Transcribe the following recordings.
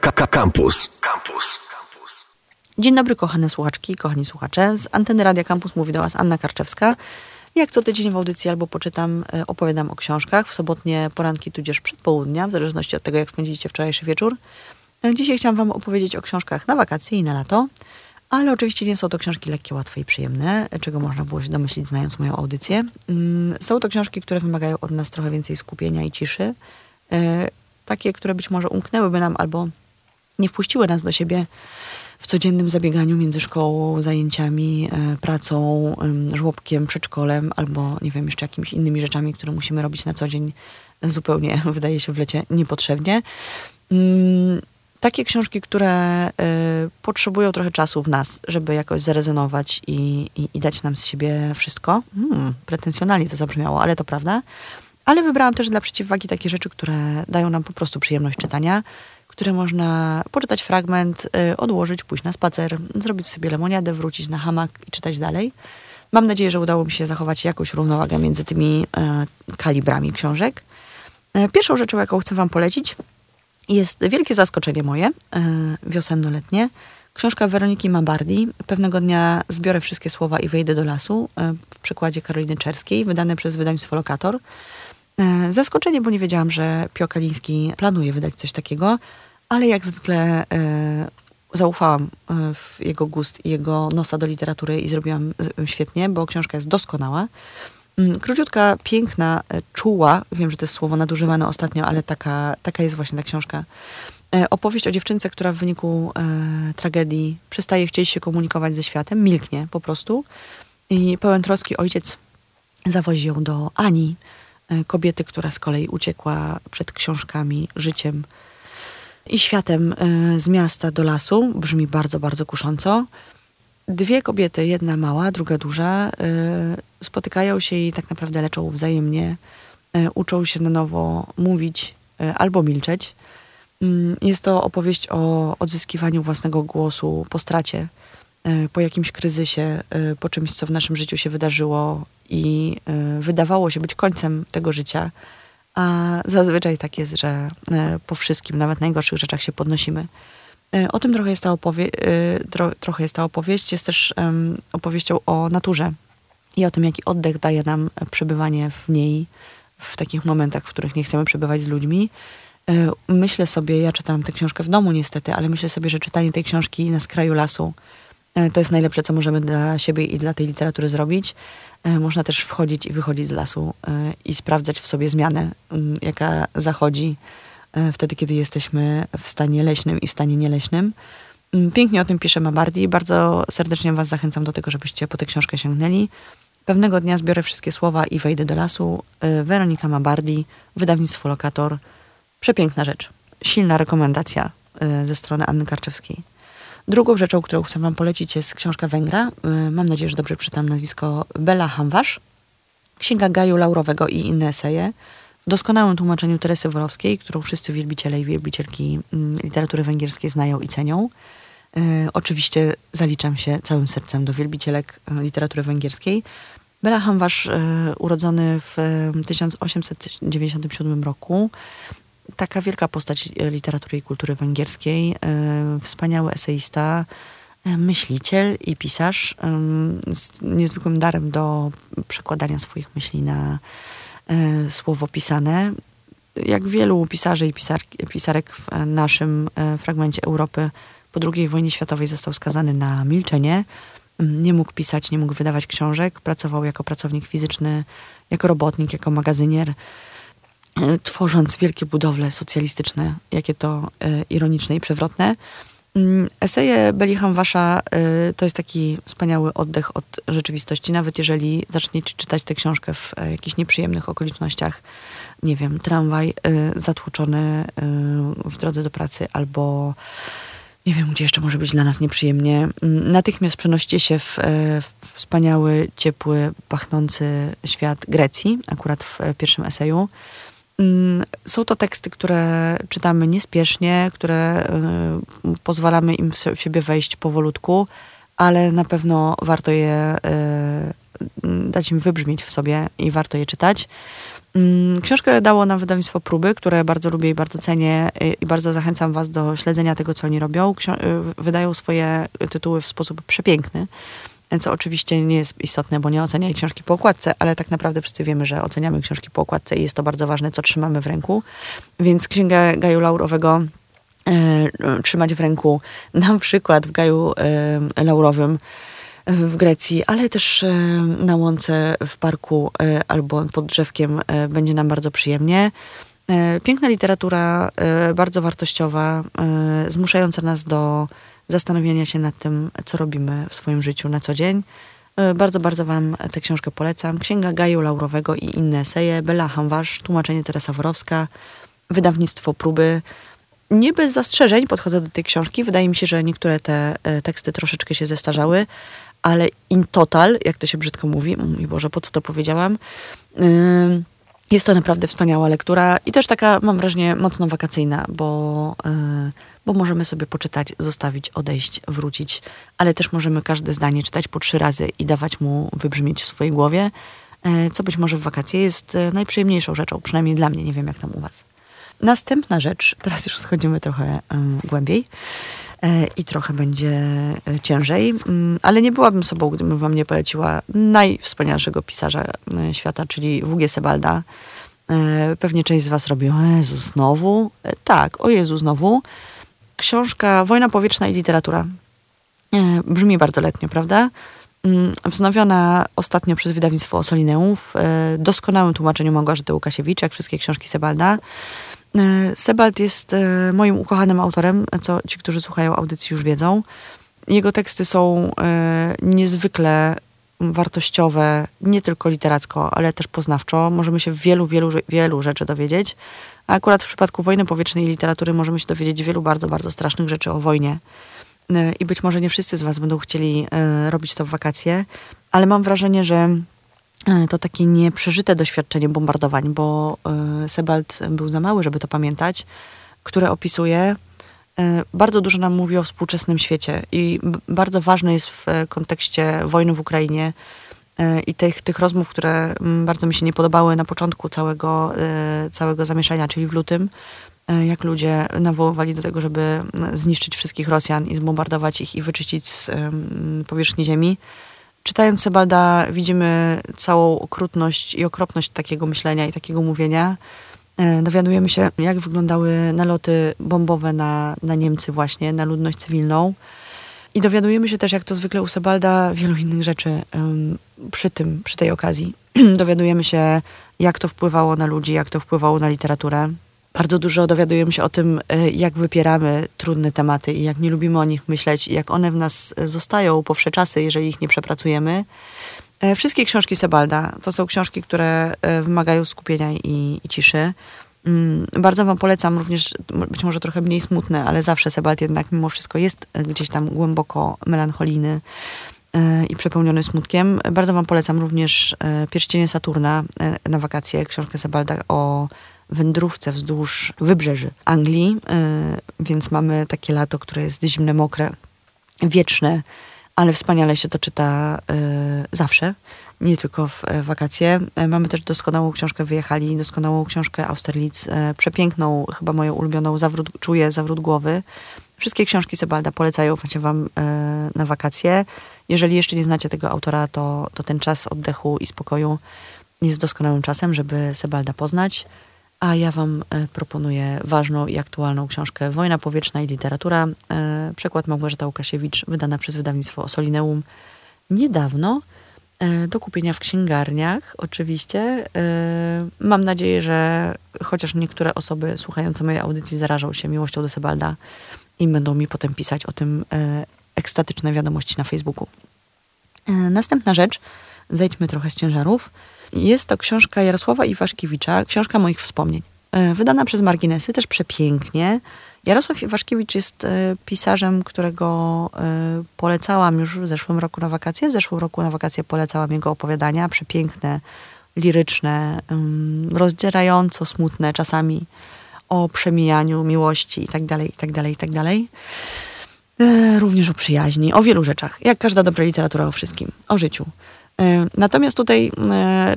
Campus. Campus. Dzień dobry, kochane słuchaczki, kochani słuchacze. Z anteny Radia Campus mówi do Was Anna Karczewska. Jak co tydzień w audycji albo poczytam, e, opowiadam o książkach w sobotnie poranki, tudzież przedpołudnia, w zależności od tego, jak spędziliście wczorajszy wieczór. E, Dzisiaj chciałam Wam opowiedzieć o książkach na wakacje i na lato, ale oczywiście nie są to książki lekkie, łatwe i przyjemne, czego można było się domyślić, znając moją audycję. Mm, Są to książki, które wymagają od nas trochę więcej skupienia i ciszy. E, Takie, które być może umknęłyby nam albo nie wpuściły nas do siebie w codziennym zabieganiu między szkołą, zajęciami, e, pracą, em, żłobkiem, przedszkolem albo nie wiem, jeszcze jakimiś innymi rzeczami, które musimy robić na co dzień zupełnie, wydaje się, w lecie niepotrzebnie. Mm, Takie książki, które e, potrzebują trochę czasu w nas, żeby jakoś zarezonować i, i, i dać nam z siebie wszystko. Hmm, pretensjonalnie to zabrzmiało, ale to prawda. Ale wybrałam też dla przeciwwagi takie rzeczy, które dają nam po prostu przyjemność czytania, które można poczytać fragment, y, odłożyć, pójść na spacer, zrobić sobie lemoniadę, wrócić na hamak i czytać dalej. Mam nadzieję, że udało mi się zachować jakąś równowagę między tymi e, kalibrami książek. E, Pierwszą rzeczą, jaką chcę Wam polecić, jest wielkie zaskoczenie moje, wiosenno-letnie. Książka Weroniki Mabardi. Pewnego dnia zbiorę wszystkie słowa i wejdę do lasu w przykładzie Karoliny Czerskiej, wydane przez wydawnictwo Lokator. Zaskoczenie, bo nie wiedziałam, że Pio Kaliński planuje wydać coś takiego, ale jak zwykle e, zaufałam e, w jego gust i jego nosa do literatury i zrobiłam z- świetnie, bo książka jest doskonała. Mm, Króciutka, piękna, e, czuła, wiem, że to jest słowo nadużywane ostatnio, ale taka, taka jest właśnie ta książka. E, Opowieść o dziewczynce, która w wyniku e, tragedii przestaje chcieć się komunikować ze światem, milknie po prostu. I pełen troski ojciec zawozi ją do Ani, e, kobiety, która z kolei uciekła przed książkami, życiem i światem e, z miasta do lasu. Brzmi bardzo, bardzo kusząco. Dwie kobiety, jedna mała, druga duża, e, spotykają się i tak naprawdę leczą wzajemnie. E, Uczą się na nowo mówić albo milczeć. Mm, Jest to opowieść o odzyskiwaniu własnego głosu po stracie, po jakimś kryzysie, po czymś, co w naszym życiu się wydarzyło i wydawało się być końcem tego życia. A zazwyczaj tak jest, że e, po wszystkim, nawet najgorszych rzeczach się podnosimy. E, O tym trochę jest ta, opowie- e, tro- trochę jest ta opowieść. Jest też em, opowieścią o naturze i o tym, jaki oddech daje nam przebywanie w niej w takich momentach, w których nie chcemy przebywać z ludźmi. Myślę sobie, ja czytałam tę książkę w domu niestety, ale myślę sobie, że czytanie tej książki na skraju lasu to jest najlepsze, co możemy dla siebie i dla tej literatury zrobić. E, Można też wchodzić i wychodzić z lasu e, i sprawdzać w sobie zmianę, jaka zachodzi e, wtedy, kiedy jesteśmy w stanie leśnym i w stanie nieleśnym. Pięknie o tym pisze Mabardi. Bardzo serdecznie Was zachęcam do tego, żebyście po tę książkę sięgnęli. Pewnego dnia zbiorę wszystkie słowa i wejdę do lasu. E, Weronika Mabardi, wydawnictwo Lokator. Przepiękna rzecz. Silna rekomendacja e, ze strony Anny Karczewskiej. Drugą rzeczą, którą chcę Wam polecić jest książka Węgra. E, Mam nadzieję, że dobrze czytam nazwisko Bela Hamwasz. Księga Gaju Laurowego i inne eseje. W doskonałym tłumaczeniu Teresy Worowskiej, którą wszyscy wielbiciele i wielbicielki mm, literatury węgierskiej znają i cenią. E, Oczywiście zaliczam się całym sercem do wielbicielek e, literatury węgierskiej. Bela Hamwasz, urodzony w e, 1897 roku, taka wielka postać e, literatury i kultury węgierskiej, e, wspaniały eseista, e, myśliciel i pisarz z niezwykłym darem do przekładania swoich myśli na słowo pisane. Jak wielu pisarzy i pisarki, pisarek w naszym fragmencie Europy po II wojnie światowej został skazany na milczenie. Nie mógł pisać, nie mógł wydawać książek. Pracował jako pracownik fizyczny, jako robotnik, jako magazynier tworząc wielkie budowle socjalistyczne, jakie to e, ironiczne i przewrotne. Mm, Eseje Belicham Wasza e, to jest taki wspaniały oddech od rzeczywistości, nawet jeżeli zaczniecie czytać tę książkę w e, jakichś nieprzyjemnych okolicznościach, nie wiem, tramwaj zatłuczony e, w drodze do pracy albo nie wiem, gdzie jeszcze może być dla nas nieprzyjemnie. Mm, Natychmiast przenosicie się w, w wspaniały, ciepły, pachnący świat Grecji, akurat w pierwszym eseju. Mm, Są to teksty, które czytamy niespiesznie, które e, pozwalamy im w siebie wejść powolutku, ale na pewno warto je e, dać im wybrzmieć w sobie i warto je czytać. Mm, książkę dało nam wydawnictwo Próby, które bardzo lubię i bardzo cenię i bardzo zachęcam Was do śledzenia tego, co oni robią. wydają swoje tytuły w sposób przepiękny co oczywiście nie jest istotne, bo nie oceniaj książki po okładce, ale tak naprawdę wszyscy wiemy, że oceniamy książki po okładce i jest to bardzo ważne, co trzymamy w ręku. Więc księgę Gaju Laurowego e, trzymać w ręku, na przykład w Gaju e, Laurowym w Grecji, ale też e, na łące w parku e, albo pod drzewkiem e, będzie nam bardzo przyjemnie. E, piękna literatura, bardzo wartościowa, zmuszająca nas do zastanowienia się nad tym, co robimy w swoim życiu na co dzień. E, bardzo, bardzo Wam tę książkę polecam. Księga Gaju Laurowego i inne eseje. Bela Hamwasz, tłumaczenie Teresa Worowska, wydawnictwo Próby. Nie bez zastrzeżeń podchodzę do tej książki. Wydaje mi się, że niektóre te e, teksty troszeczkę się zestarzały, ale in total, jak to się brzydko mówi, i Boże, po co to powiedziałam, yy, jest to naprawdę wspaniała lektura i też taka, mam wrażenie, mocno wakacyjna, bo, yy, bo możemy sobie poczytać, zostawić, odejść, wrócić, ale też możemy każde zdanie czytać po trzy razy i dawać mu wybrzmieć w swojej głowie, yy, co być może w wakacje jest yy, najprzyjemniejszą rzeczą, przynajmniej dla mnie, nie wiem jak tam u was. Następna rzecz, teraz już schodzimy trochę głębiej, i trochę będzie ciężej, mm, ale nie byłabym sobą, gdybym wam nie poleciła najwspanialszego pisarza świata, czyli W.G. Sebalda. Pewnie część z was robi, o Jezu, znowu? Tak, o Jezu, znowu. Książka Wojna powietrzna i literatura. Brzmi bardzo letnio, prawda? Mm, wznowiona ostatnio przez wydawnictwo Osolineum w doskonałym tłumaczeniu Małgorzaty Łukasiewicz, jak wszystkie książki Sebalda. E, Sebald jest e, moim ukochanym autorem, co ci, którzy słuchają audycji już wiedzą. Jego teksty są e, niezwykle wartościowe, nie tylko literacko, ale też poznawczo. Możemy się wielu, wielu, wielu rzeczy dowiedzieć. A akurat w przypadku wojny powietrznej i literatury możemy się dowiedzieć wielu bardzo, bardzo strasznych rzeczy o wojnie. I być może nie wszyscy z Was będą chcieli robić to w wakacje, ale mam wrażenie, że to takie nieprzeżyte doświadczenie bombardowań, bo e, Sebald był za mały, żeby to pamiętać, które opisuje. E, bardzo dużo nam mówi o współczesnym świecie i bardzo ważne jest w kontekście wojny w Ukrainie i tych, tych rozmów, które bardzo mi się nie podobały na początku całego, całego zamieszania, czyli w lutym, jak ludzie nawoływali do tego, żeby zniszczyć wszystkich Rosjan i zbombardować ich i wyczyścić z powierzchni ziemi czytając Sebalda widzimy całą okrutność i okropność takiego myślenia i takiego mówienia. E, dowiadujemy się, jak wyglądały naloty bombowe na, na Niemcy właśnie, na ludność cywilną. I dowiadujemy się też, jak to zwykle u Sebalda, wielu innych rzeczy przy tym, przy tej okazji. dowiadujemy się, jak to wpływało na ludzi, jak to wpływało na literaturę. Bardzo dużo dowiadujemy się o tym, e, jak wypieramy trudne tematy i jak nie lubimy o nich myśleć, i jak one w nas e, zostają po wsze czasy, jeżeli ich nie przepracujemy. E, wszystkie książki Sebalda to są książki, które wymagają skupienia i, i ciszy. Mm, bardzo Wam polecam również, być może trochę mniej smutne, ale zawsze Sebald jednak mimo wszystko jest gdzieś tam głęboko melancholijny i przepełniony smutkiem. Bardzo Wam polecam również Pierścienie Saturna na wakacje, książkę Sebalda o wędrówce wzdłuż wybrzeży Anglii, e, więc mamy takie lato, które jest zimne, mokre, wieczne, ale wspaniale się to czyta e, zawsze, nie tylko w e, wakacje. Mamy też doskonałą książkę Wyjechali, doskonałą książkę Austerlitz, przepiękną, chyba moją ulubioną, zawrót, Czuję zawrót głowy. Wszystkie książki Sebalda polecają wam na wakacje. Jeżeli jeszcze nie znacie tego autora, to, to ten czas oddechu i spokoju jest doskonałym czasem, żeby Sebalda poznać. A ja Wam e, proponuję ważną i aktualną książkę Wojna powietrzna i literatura. E, przekład Małgorzata Łukasiewicz, wydana przez wydawnictwo Solineum niedawno. E, do kupienia w księgarniach, oczywiście. Mam nadzieję, że chociaż niektóre osoby słuchające mojej audycji zarażą się miłością do Sebalda i będą mi potem pisać o tym ekstatyczne wiadomości na Facebooku. Następna rzecz, zejdźmy trochę z ciężarów. Jest to książka Jarosława Iwaszkiewicza, książka moich wspomnień. E, wydana przez Marginesy, też przepięknie. Jarosław Iwaszkiewicz jest e, pisarzem, którego e, polecałam już w zeszłym roku na wakacje. W zeszłym roku na wakacje polecałam jego opowiadania, przepiękne, liryczne, rozdzierająco smutne czasami o przemijaniu, miłości itd., itd., itd. Również o przyjaźni, o wielu rzeczach. Jak każda dobra literatura o wszystkim. O życiu. Natomiast tutaj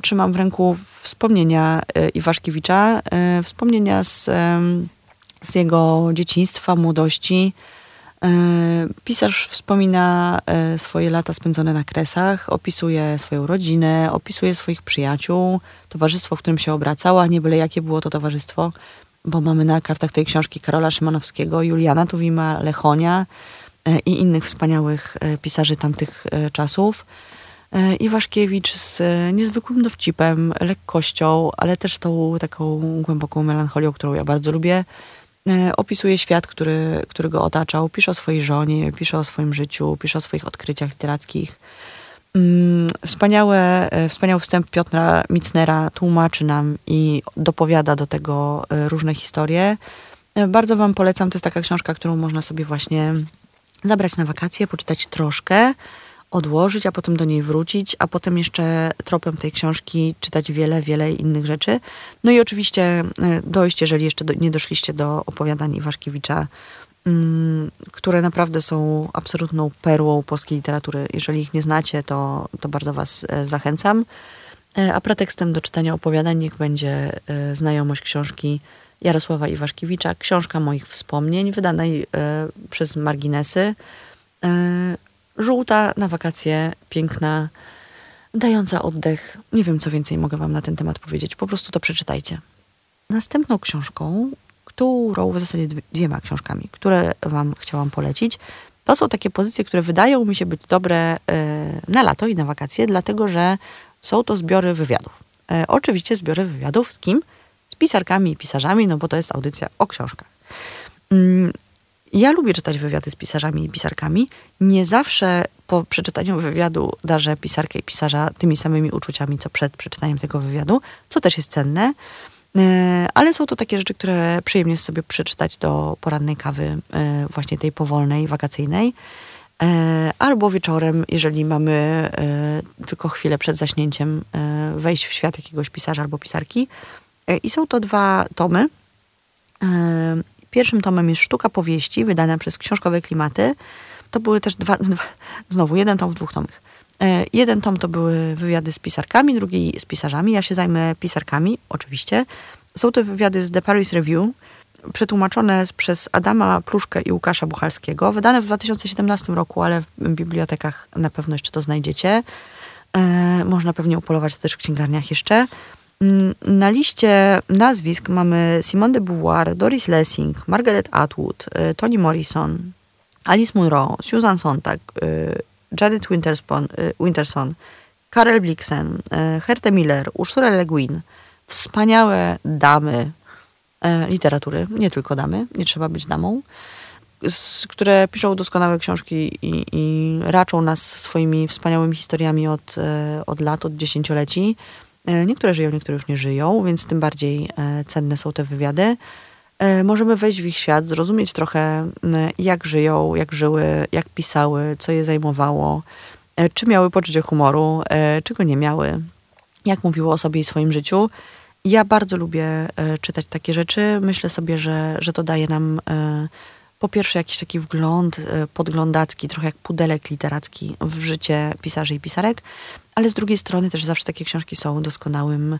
trzymam w ręku wspomnienia Iwaszkiewicza, wspomnienia z, z jego dzieciństwa, młodości, E, pisarz wspomina e, swoje lata spędzone na kresach, opisuje swoją rodzinę, opisuje swoich przyjaciół, towarzystwo, w którym się obracała, nie byle jakie było to towarzystwo, bo mamy na kartach tej książki Karola Szymanowskiego, Juliana Tuwima, Lechonia e, i innych wspaniałych pisarzy tamtych czasów. Iwaszkiewicz z niezwykłym dowcipem, lekkością, ale też tą taką głęboką melancholią, którą ja bardzo lubię. E, opisuje świat, który, który go otaczał. Pisze o swojej żonie, pisze o swoim życiu, pisze o swoich odkryciach literackich. Mm, wspaniałe, e, wspaniały wstęp Piotra Micnera tłumaczy nam i dopowiada do tego e, różne historie. Bardzo Wam polecam. To jest taka książka, którą można sobie właśnie zabrać na wakacje, poczytać troszkę odłożyć, a potem do niej wrócić, a potem jeszcze tropem tej książki czytać wiele, wiele innych rzeczy. No i oczywiście e, dojść, jeżeli jeszcze do, nie doszliście do opowiadań Iwaszkiewicza, mm, które naprawdę są absolutną perłą polskiej literatury. Jeżeli ich nie znacie, to, to bardzo Was e, zachęcam. E, a pretekstem do czytania opowiadań niech będzie znajomość książki Jarosława Iwaszkiewicza, książka moich wspomnień, wydanej przez Marginesy żółta na wakacje, piękna, dająca oddech. Nie wiem, co więcej mogę Wam na ten temat powiedzieć. Po prostu to przeczytajcie. Następną książką, którą w zasadzie dwiema książkami, które Wam chciałam polecić, to są takie pozycje, które wydają mi się być dobre e, na lato i na wakacje, dlatego że są to zbiory wywiadów. E, oczywiście zbiory wywiadów z kim? Z pisarkami i pisarzami, no bo to jest audycja o książkach. Ja lubię czytać wywiady z pisarzami i pisarkami. Nie zawsze po przeczytaniu wywiadu darzę pisarkę i pisarza tymi samymi uczuciami, co przed przeczytaniem tego wywiadu, co też jest cenne. E, ale są to takie rzeczy, które przyjemnie jest sobie przeczytać do porannej kawy, e, właśnie tej powolnej, wakacyjnej. E, albo wieczorem, jeżeli mamy tylko chwilę przed zaśnięciem, wejść w świat jakiegoś pisarza albo pisarki. I są to dwa tomy. Pierwszym tomem jest Sztuka Powieści, wydana przez Książkowe Klimaty. To były też dwa, dwa znowu jeden tom w dwóch tomach. E, jeden tom to były wywiady z pisarkami, drugi z pisarzami. Ja się zajmę pisarkami, oczywiście. Są to wywiady z The Paris Review, przetłumaczone przez Adama Pruszkę i Łukasza Buchalskiego, wydane w 2017 roku, ale w bibliotekach na pewno jeszcze to znajdziecie. E, można pewnie upolować to też w księgarniach jeszcze. Mm, na liście nazwisk mamy Simone de Beauvoir, Doris Lessing, Margaret Atwood, y, Toni Morrison, Alice Munro, Susan Sontag, y, Janet y, Winterson Karel Blixen, Hertha Miller, Ursula Le Guin. Wspaniałe damy literatury, nie tylko damy, nie trzeba być damą, które piszą doskonałe książki i, i raczą nas swoimi wspaniałymi historiami od, od lat, od dziesięcioleci. E, niektóre żyją, niektóre już nie żyją, więc tym bardziej e, cenne są te wywiady. E, możemy wejść w ich świat, zrozumieć trochę, jak żyją, jak żyły, jak pisały, co je zajmowało, czy miały poczucie humoru, czy go nie miały, jak mówiło o sobie i swoim życiu. Ja bardzo lubię czytać takie rzeczy. Myślę sobie, że, że to daje nam po pierwsze jakiś taki wgląd podglądacki, trochę jak pudelek literacki w życie pisarzy i pisarek, ale z drugiej strony też zawsze takie książki są doskonałym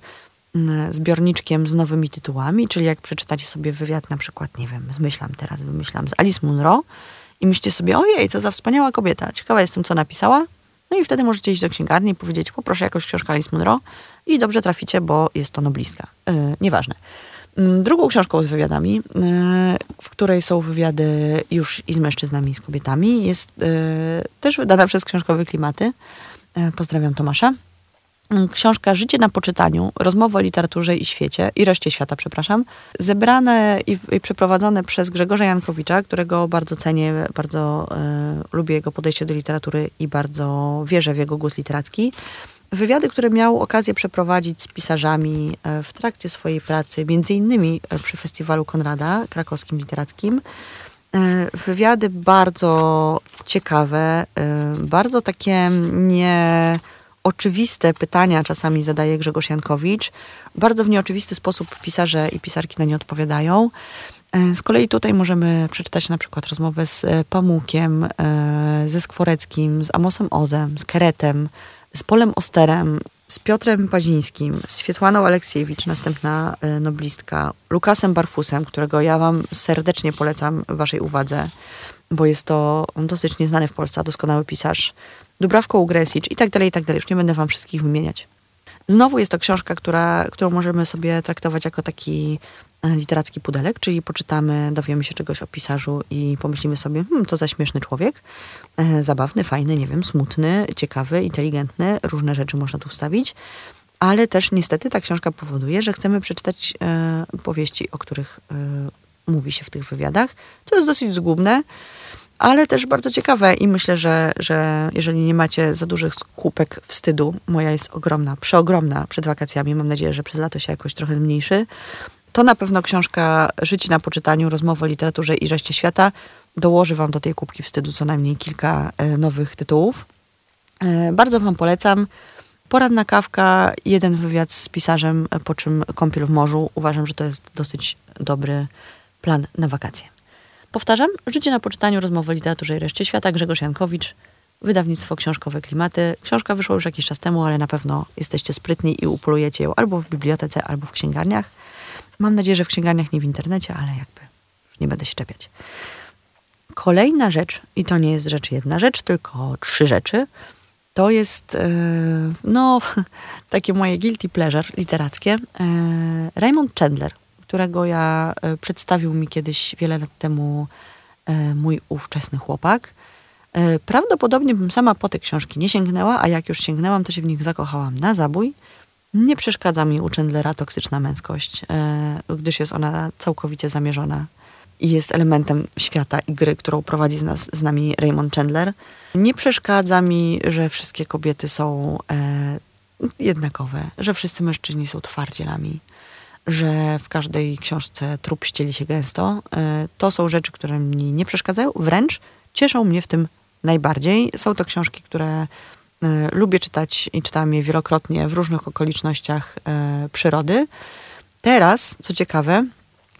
mm, zbiorniczkiem z nowymi tytułami, czyli jak przeczytacie sobie wywiad na przykład, nie wiem, zmyślam teraz, wymyślam z Alice Munro i myślicie sobie, ojej, co za wspaniała kobieta, ciekawa jestem, co napisała. No i wtedy możecie iść do księgarni i powiedzieć, poproszę jakąś książkę Alice Munro i dobrze traficie, bo jest to noblistka. Yy, nieważne. Yy, drugą książką z wywiadami, yy, w której są wywiady już i z mężczyznami, i z kobietami, jest y, też wydana przez Książkowe Klimaty. E, pozdrawiam Tomasza. Mm, książka Życie na poczytaniu, rozmowy o literaturze i świecie, i reszcie świata, przepraszam, zebrane i, i przeprowadzone przez Grzegorza Jankowicza, którego bardzo cenię, bardzo e, lubię jego podejście do literatury i bardzo wierzę w jego głos literacki. Wywiady, które miał okazję przeprowadzić z pisarzami e, w trakcie swojej pracy, między innymi przy Festiwalu Konrada krakowskim literackim. E, wywiady bardzo ciekawe, e, bardzo takie nieoczywiste pytania czasami zadaje Grzegorz Jankowicz. Bardzo w nieoczywisty sposób pisarze i pisarki na nie odpowiadają. E, z kolei tutaj możemy przeczytać na przykład rozmowę z Pamukiem, ze Skworeckim, z Amosem Ozem, z Keretem, z Polem Osterem, z Piotrem Pazińskim, z Świetłaną Aleksiewicz, następna y, noblistka, Lukasem Barfusem, którego ja wam serdecznie polecam waszej uwadze, bo jest to dosyć nieznany w Polsce, doskonały pisarz, Dubrawką Ugresicz i tak dalej, i tak dalej. Już nie będę wam wszystkich wymieniać. Znowu jest to książka, która, którą możemy sobie traktować jako taki literacki pudelek, czyli poczytamy, dowiemy się czegoś o pisarzu i pomyślimy sobie, hmm, to za śmieszny człowiek, e, zabawny, fajny, nie wiem, smutny, ciekawy, inteligentny, różne rzeczy można tu wstawić, ale też niestety ta książka powoduje, że chcemy przeczytać e, powieści, o których e, mówi się w tych wywiadach, co jest dosyć zgubne, ale też bardzo ciekawe i myślę, że, że jeżeli nie macie za dużych skupek wstydu, moja jest ogromna, przeogromna przed wakacjami, mam nadzieję, że przez lato się jakoś trochę zmniejszy, to na pewno książka Życie na poczytaniu, rozmowa o literaturze i reszcie świata dołoży wam do tej kubki wstydu co najmniej kilka e, nowych tytułów. E, bardzo wam polecam. Poradna kawka, jeden wywiad z pisarzem, po czym kąpiel w morzu. Uważam, że to jest dosyć dobry plan na wakacje. Powtarzam, Życie na poczytaniu, rozmowy o literaturze i reszcie świata, Grzegorz Jankowicz, wydawnictwo książkowe Klimaty. Książka wyszła już jakiś czas temu, ale na pewno jesteście sprytni i upolujecie ją albo w bibliotece, albo w księgarniach. Mam nadzieję, że w księgarniach, nie w internecie, ale jakby już nie będę się czepiać. Kolejna rzecz, i to nie jest rzecz jedna rzecz, tylko trzy rzeczy, to jest e, no, takie moje guilty pleasure literackie. E, Raymond Chandler, którego ja e, przedstawił mi kiedyś wiele lat temu mój ówczesny chłopak. Prawdopodobnie bym sama po te książki nie sięgnęła, a jak już sięgnęłam, to się w nich zakochałam na zabój. Nie przeszkadza mi u Chandlera toksyczna męskość, gdyż jest ona całkowicie zamierzona i jest elementem świata i gry, którą prowadzi z, nas, z nami Raymond Chandler. Nie przeszkadza mi, że wszystkie kobiety są e, jednakowe, że wszyscy mężczyźni są twardzielami, że w każdej książce trup ścieli się gęsto. E, to są rzeczy, które mi nie przeszkadzają, wręcz cieszą mnie w tym najbardziej. Są to książki, które e, lubię czytać i czytałam je wielokrotnie w różnych okolicznościach e, przyrody. Teraz, co ciekawe,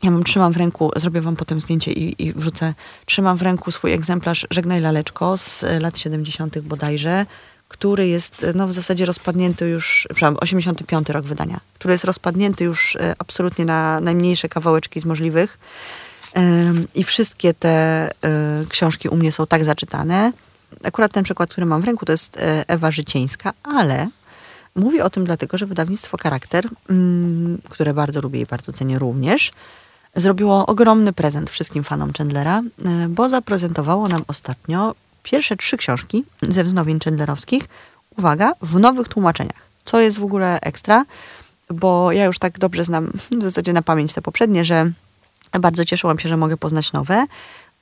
ja mam, trzymam w ręku, zrobię wam potem zdjęcie i, i wrzucę, trzymam w ręku swój egzemplarz Żegnaj Laleczko z lat 70. bodajże, który jest no, w zasadzie rozpadnięty już, przepraszam, 85 rok wydania, który jest rozpadnięty już e, absolutnie na najmniejsze kawałeczki z możliwych. I wszystkie te e, książki u mnie są tak zaczytane. Akurat ten przykład, który mam w ręku, to jest e, Ewa Życieńska, ale mówię o tym dlatego, że wydawnictwo Charakter, mm, które bardzo lubię i bardzo cenię również, zrobiło ogromny prezent wszystkim fanom Chandlera, e, bo zaprezentowało nam ostatnio pierwsze trzy książki ze wznowień Chandlerowskich, uwaga, w nowych tłumaczeniach, co jest w ogóle ekstra, bo ja już tak dobrze znam w zasadzie na pamięć te poprzednie, że bardzo cieszyłam się, że mogę poznać nowe.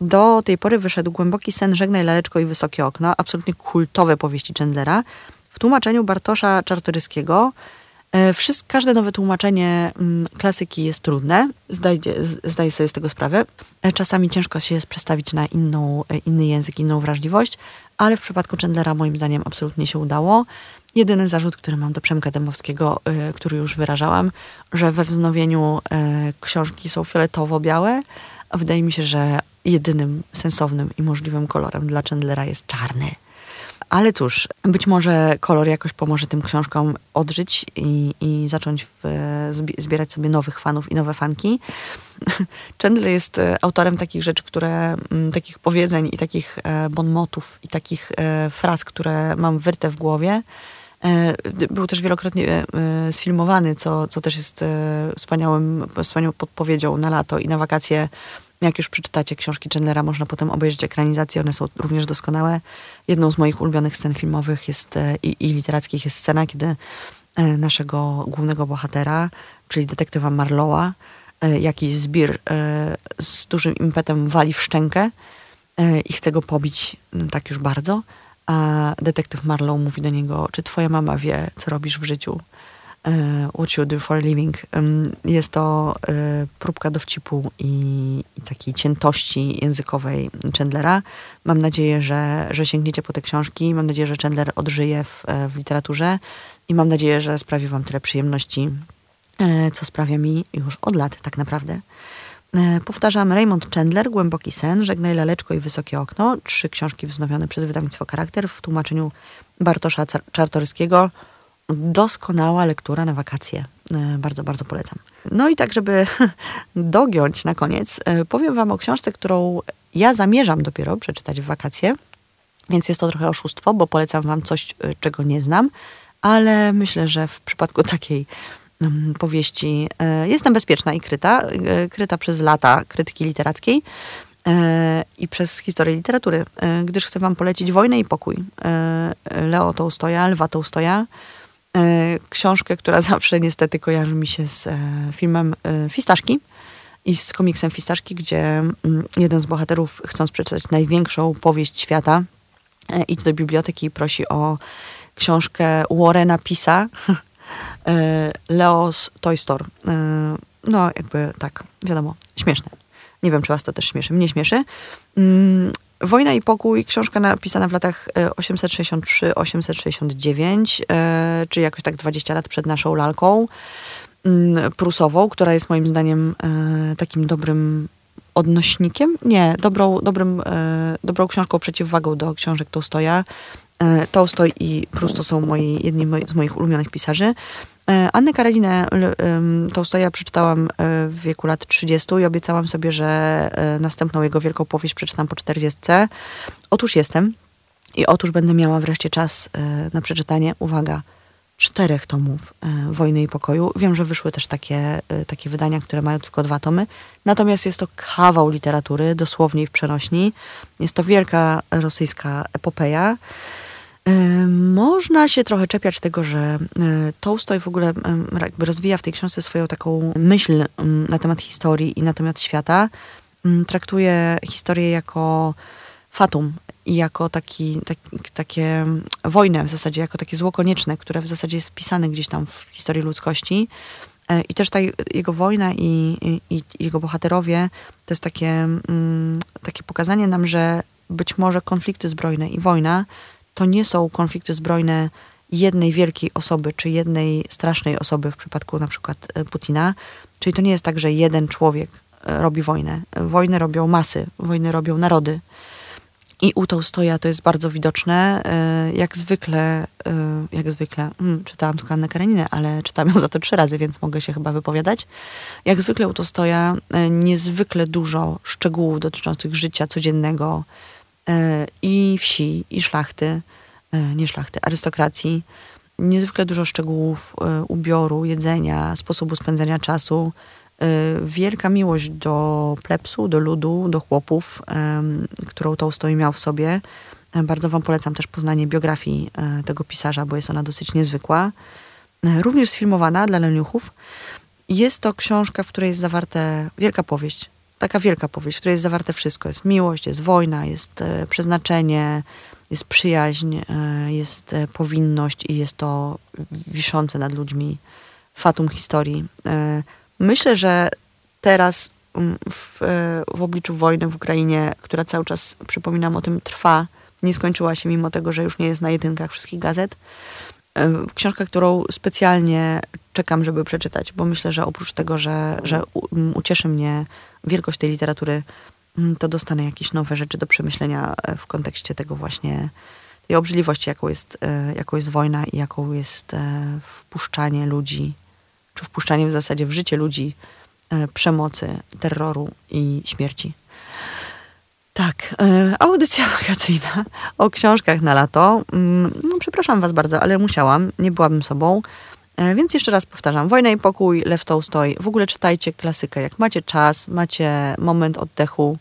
Do tej pory wyszedł Głęboki sen, Żegnaj Laleczko i Wysokie okno, absolutnie kultowe powieści Chandlera, w tłumaczeniu Bartosza Czartoryskiego E, wszystko, każde nowe tłumaczenie mm, klasyki jest trudne, zdajcie, zdaję sobie z tego sprawę. E, czasami ciężko się jest przestawić na inną, e, inny język, inną wrażliwość, ale w przypadku Chandlera moim zdaniem absolutnie się udało. Jedyny zarzut, który mam do Przemka Dębowskiego, który już wyrażałam, że we wznowieniu książki są fioletowo-białe, wydaje mi się, że jedynym sensownym i możliwym kolorem dla Chandlera jest czarny. Ale cóż, być może kolor jakoś pomoże tym książkom odżyć i, i zacząć w, zbierać sobie nowych fanów i nowe fanki. Chandler jest e, autorem takich rzeczy, które, takich powiedzeń i takich e, bonmotów i takich e, fraz, które mam wyrte w głowie. Był też wielokrotnie sfilmowany, co, co też jest wspaniałym, wspaniałą podpowiedzią na lato i na wakacje jak już przeczytacie książki Chandlera, można potem obejrzeć ekranizacje, one są również doskonałe. Jedną z moich ulubionych scen filmowych jest e, i, i literackich jest scena, kiedy e, naszego głównego bohatera, czyli detektywa Marlowa, e, jakiś zbir z dużym impetem wali w szczękę i chce go pobić tak już bardzo, a detektyw Marlow mówi do niego, czy twoja mama wie, co robisz w życiu? E, What You Do For A Living. Jest to e, próbka dowcipu i, i takiej ciętości językowej Chandlera. Mam nadzieję, że, że sięgniecie po te książki. Mam nadzieję, że Chandler odżyje w, e, w literaturze i mam nadzieję, że sprawi wam tyle przyjemności, co sprawia mi już od lat tak naprawdę. Powtarzam Raymond Chandler, Głęboki sen, Żegnaj laleczko i Wysokie okno. Trzy książki wznowione przez wydawnictwo Charakter w tłumaczeniu Bartosza Czartoryskiego. Doskonała lektura na wakacje. E, bardzo, bardzo polecam. No i tak, żeby dogiąć na koniec, e, powiem wam o książce, którą ja zamierzam dopiero przeczytać w wakacje. Więc jest to trochę oszustwo, bo polecam wam coś, czego nie znam, ale myślę, że w przypadku takiej Mm, powieści. E, jestem bezpieczna i kryta, e, kryta przez lata krytyki literackiej e, i przez historię literatury, gdyż chcę wam polecić Wojnę i pokój Leo Tołstoja, Lwa Tołstoja. Książkę, która zawsze niestety kojarzy mi się z filmem Fistaszki i z komiksem Fistaszki, gdzie mm, jeden z bohaterów, chcąc przeczytać największą powieść świata, idzie do biblioteki i prosi o książkę Warrena Pisa, E, Leos Toy Store. E, no, jakby tak, wiadomo, śmieszne. Nie wiem, czy was to też śmieszy. Mnie śmieszy. Wojna i pokój, książka napisana w latach 863-869, e, czyli jakoś tak 20 lat przed naszą lalką mm, prusową, która jest moim zdaniem takim dobrym odnośnikiem, nie, dobrą, dobrym, dobrą książką przeciwwagą do książek Tolstoja. Tolstoj i Prus to są moi, jedni z moich ulubionych pisarzy. E, Annę Kareninę Tołstoja przeczytałam e, w wieku lat 30 i obiecałam sobie, że e, następną jego wielką powieść przeczytam po 40. Otóż jestem i otóż będę miała wreszcie czas na przeczytanie, uwaga, czterech tomów Wojny i Pokoju. Wiem, że wyszły też takie, takie wydania, które mają tylko dwa tomy. Natomiast jest to kawał literatury, dosłownie w przenośni. Jest to wielka rosyjska epopeja. Można się trochę czepiać tego, że e, Tolstoj w ogóle jakby rozwija w tej książce swoją taką myśl na temat historii i na temat świata. Traktuje historię jako fatum i jako taki, tak, takie wojnę w zasadzie, jako takie zło konieczne, które w zasadzie jest wpisane gdzieś tam w historii ludzkości. E, I też ta jego wojna i, i, i jego bohaterowie to jest takie, takie pokazanie nam, że być może konflikty zbrojne i wojna to nie są konflikty zbrojne jednej wielkiej osoby, czy jednej strasznej osoby w przypadku na przykład e, Putina. Czyli to nie jest tak, że jeden człowiek e, robi wojnę. Wojny robią masy, wojny robią narody. I u Tolstoja to jest bardzo widoczne. E, jak zwykle, jak zwykle, hmm, czytałam tylko Annę Kareninę, ale czytałam ją za to trzy razy, więc mogę się chyba wypowiadać. Jak zwykle u Tolstoja niezwykle dużo szczegółów dotyczących życia codziennego, i wsi, i szlachty, e, nie szlachty, arystokracji. Niezwykle dużo szczegółów e, ubioru, jedzenia, sposobu spędzania czasu. Wielka miłość do plepsu, do ludu, do chłopów, którą Tolstoj miał w sobie. Bardzo Wam polecam też poznanie biografii tego pisarza, bo jest ona dosyć niezwykła. Również sfilmowana dla leniuchów. Jest to książka, w której jest zawarte wielka powieść taka wielka powieść, w której jest zawarte wszystko. Jest miłość, jest wojna, jest e, przeznaczenie, jest przyjaźń, e, jest e, powinność i jest to wiszące nad ludźmi fatum historii. Myślę, że teraz mm, w, w obliczu wojny w Ukrainie, która cały czas, przypominam o tym, trwa, nie skończyła się mimo tego, że już nie jest na jedynkach wszystkich gazet. Książka, którą specjalnie czekam, żeby przeczytać, bo myślę, że oprócz tego, że, że ucieszy mnie wielkość tej literatury, to dostanę jakieś nowe rzeczy do przemyślenia e, w kontekście tego właśnie, tej obrzydliwości, jaką jest, e, jaką jest wojna i jaką jest e, wpuszczanie ludzi, czy wpuszczanie w zasadzie w życie ludzi przemocy, terroru i śmierci. Tak, audycja wakacyjna o książkach na lato. Mm, no, przepraszam Was bardzo, ale musiałam, nie byłabym sobą. E, więc jeszcze raz powtarzam, Wojna i pokój, Lew Tolstoj. W ogóle czytajcie klasykę. Jak macie czas, macie moment oddechu,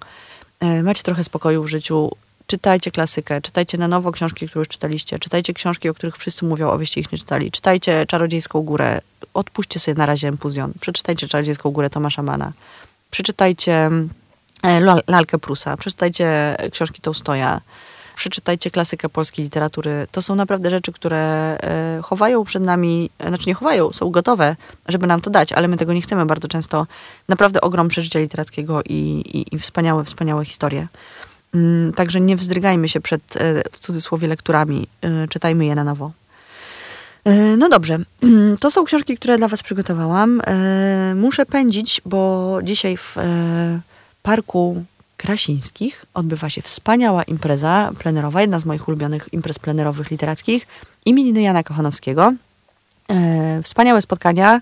e, macie trochę spokoju w życiu, czytajcie klasykę, czytajcie na nowo książki, które już czytaliście, czytajcie książki, o których wszyscy mówią, a ich nie czytali. Czytajcie Czarodziejską Górę, odpuśćcie sobie na razie Empuzjon, przeczytajcie Czarodziejską Górę Tomasza Mana, przeczytajcie e, Lalkę Prusa, przeczytajcie książki Tolstoja, przeczytajcie klasykę polskiej literatury. To są naprawdę rzeczy, które e, chowają przed nami, e, znaczy nie chowają, są gotowe, żeby nam to dać, ale my tego nie chcemy bardzo często. Naprawdę ogrom przeżycia literackiego i, i, i wspaniałe, wspaniałe historie. Mm, także nie wzdrygajmy się przed, e, w cudzysłowie, lekturami. Czytajmy je na nowo. E, No dobrze, to są książki, które dla Was przygotowałam. E, Muszę pędzić, bo dzisiaj w e, Parku Krasińskich odbywa się wspaniała impreza plenerowa, jedna z moich ulubionych imprez plenerowych literackich, imieniny Jana Kochanowskiego. E, Wspaniałe spotkania.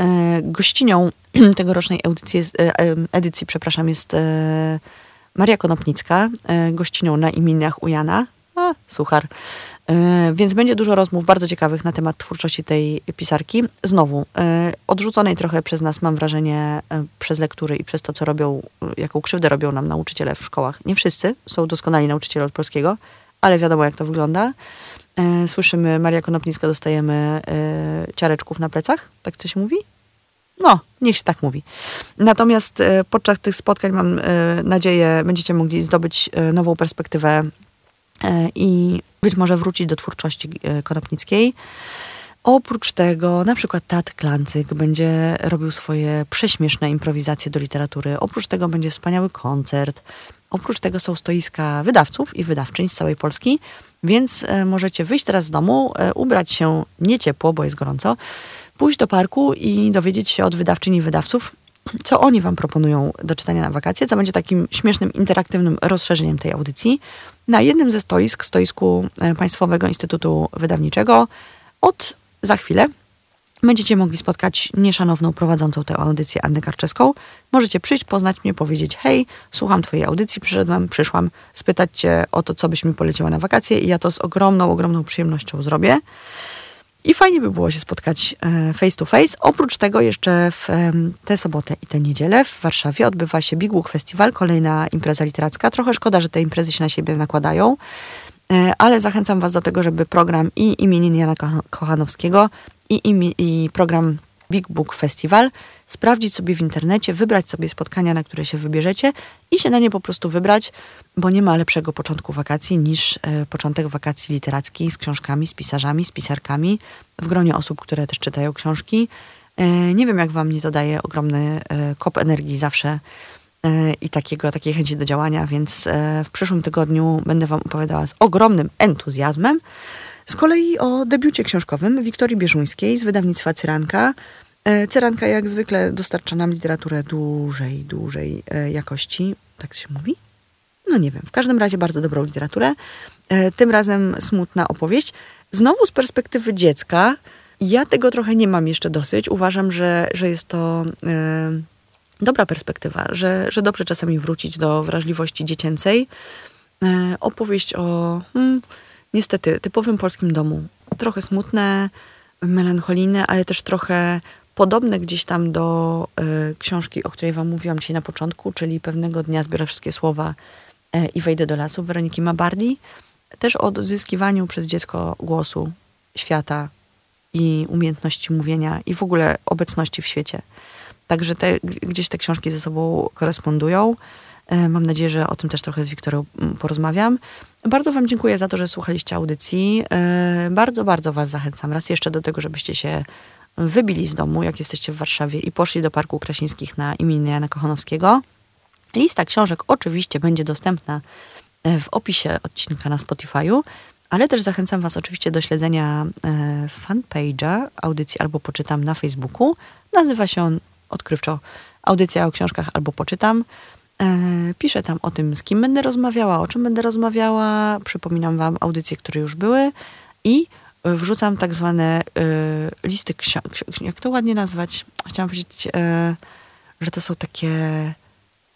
E, Gościnią tegorocznej edycji, e, e, edycji przepraszam, jest e, Maria Konopnicka, gościnią na imieniach u Jana. A, suchar. E, Więc będzie dużo rozmów bardzo ciekawych na temat twórczości tej pisarki. Znowu, e, odrzuconej trochę przez nas, mam wrażenie, e, przez lektury i przez to, co robią, jaką krzywdę robią nam nauczyciele w szkołach. Nie wszyscy są doskonali nauczyciele od polskiego, ale wiadomo, jak to wygląda. Słyszymy, Maria Konopnicka, dostajemy ciareczków na plecach, tak to się mówi? No, niech się tak mówi. Natomiast podczas tych spotkań mam nadzieję, będziecie mogli zdobyć nową perspektywę i być może wrócić do twórczości e, Konopnickiej. Oprócz tego, na przykład Tat Klancyk będzie robił swoje prześmieszne improwizacje do literatury. Oprócz tego będzie wspaniały koncert. Oprócz tego są stoiska wydawców i wydawczyń z całej Polski, więc e, możecie wyjść teraz z domu, e, ubrać się nie ciepło, bo jest gorąco, pójść do parku i dowiedzieć się od wydawczyń i wydawców, co oni wam proponują do czytania na wakacje, co będzie takim śmiesznym, interaktywnym rozszerzeniem tej audycji. Na jednym ze stoisk, stoisku e, Państwowego Instytutu Wydawniczego, od za chwilę będziecie mogli spotkać nieszanowną prowadzącą tę audycję Annę Karczewską. Możecie przyjść, poznać mnie, powiedzieć hej, słucham twojej audycji, przyszedłem, przyszłam spytać cię o to, co byś mi poleciła na wakacje i ja to z ogromną, ogromną przyjemnością zrobię. I fajnie by było się spotkać e, face to face. Oprócz tego jeszcze w tę sobotę i tę niedzielę w Warszawie odbywa się Big Book Festival, kolejna impreza literacka. Trochę szkoda, że te imprezy się na siebie nakładają, e, ale zachęcam Was do tego, żeby program i imieniny Jana Kocha- Kochanowskiego i, i program Big Book Festival sprawdzić sobie w internecie, wybrać sobie spotkania, na które się wybierzecie i się na nie po prostu wybrać, bo nie ma lepszego początku wakacji niż e, początek wakacji literackiej z książkami, z pisarzami, z pisarkami, w gronie osób, które też czytają książki. E, nie wiem, jak wam nie to daje ogromny e, kop energii zawsze i takiego, takiej chęci do działania, więc w przyszłym tygodniu będę wam opowiadała z ogromnym entuzjazmem z kolei o debiucie książkowym Wiktorii Bieżuńskiej z wydawnictwa Cyranka. E, Cyranka jak zwykle dostarcza nam literaturę dużej, dużej e, jakości. Tak się mówi? No nie wiem. W każdym razie bardzo dobrą literaturę. E, Tym razem smutna opowieść. Znowu z perspektywy dziecka. Ja tego trochę nie mam jeszcze dosyć. Uważam, że, że jest to dobra perspektywa, że, że dobrze czasami wrócić do wrażliwości dziecięcej. Opowieść o hmm, niestety typowym polskim domu. Trochę smutne, melancholijne, ale też trochę podobne gdzieś tam do e, książki, o której wam mówiłam dzisiaj na początku, czyli pewnego dnia zbiorę wszystkie słowa e, i wejdę do lasu Weroniki Mabardi. Też o odzyskiwaniu przez dziecko głosu, świata i umiejętności mówienia i w ogóle obecności w świecie. Także te, gdzieś te książki ze sobą korespondują. E, Mam nadzieję, że o tym też trochę z Wiktorią mm, porozmawiam. Bardzo Wam dziękuję za to, że słuchaliście audycji. E, Bardzo, bardzo Was zachęcam raz jeszcze do tego, żebyście się wybili z domu, jak jesteście w Warszawie i poszli do Parku Krasińskich na imię Jana Kochanowskiego. Lista książek oczywiście będzie dostępna e, w opisie odcinka na Spotify'u, ale też zachęcam Was oczywiście do śledzenia e, fanpage'a audycji albo poczytam na Facebooku. Nazywa się on odkrywczo Audycja o książkach albo poczytam. E, Piszę tam o tym, z kim będę rozmawiała, o czym będę rozmawiała. Przypominam Wam audycje, które już były i wrzucam tak zwane e, listy książek. Jak to ładnie nazwać? Chciałam powiedzieć, e, że to są takie,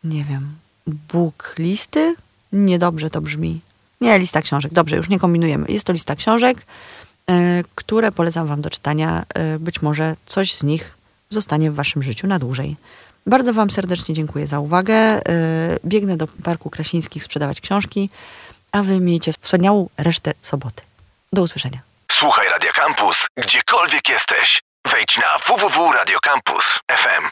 nie wiem, book listy? Niedobrze to brzmi. Nie, lista książek. Dobrze, już nie kombinujemy. Jest to lista książek, które polecam Wam do czytania. Być może coś z nich zostanie w Waszym życiu na dłużej. Bardzo Wam serdecznie dziękuję za uwagę. E, Biegnę do Parku Krasińskich sprzedawać książki, a Wy miejcie wspaniałą resztę soboty. Do usłyszenia. Słuchaj Radio Campus, gdziekolwiek jesteś. Wejdź na www.radiocampus.fm.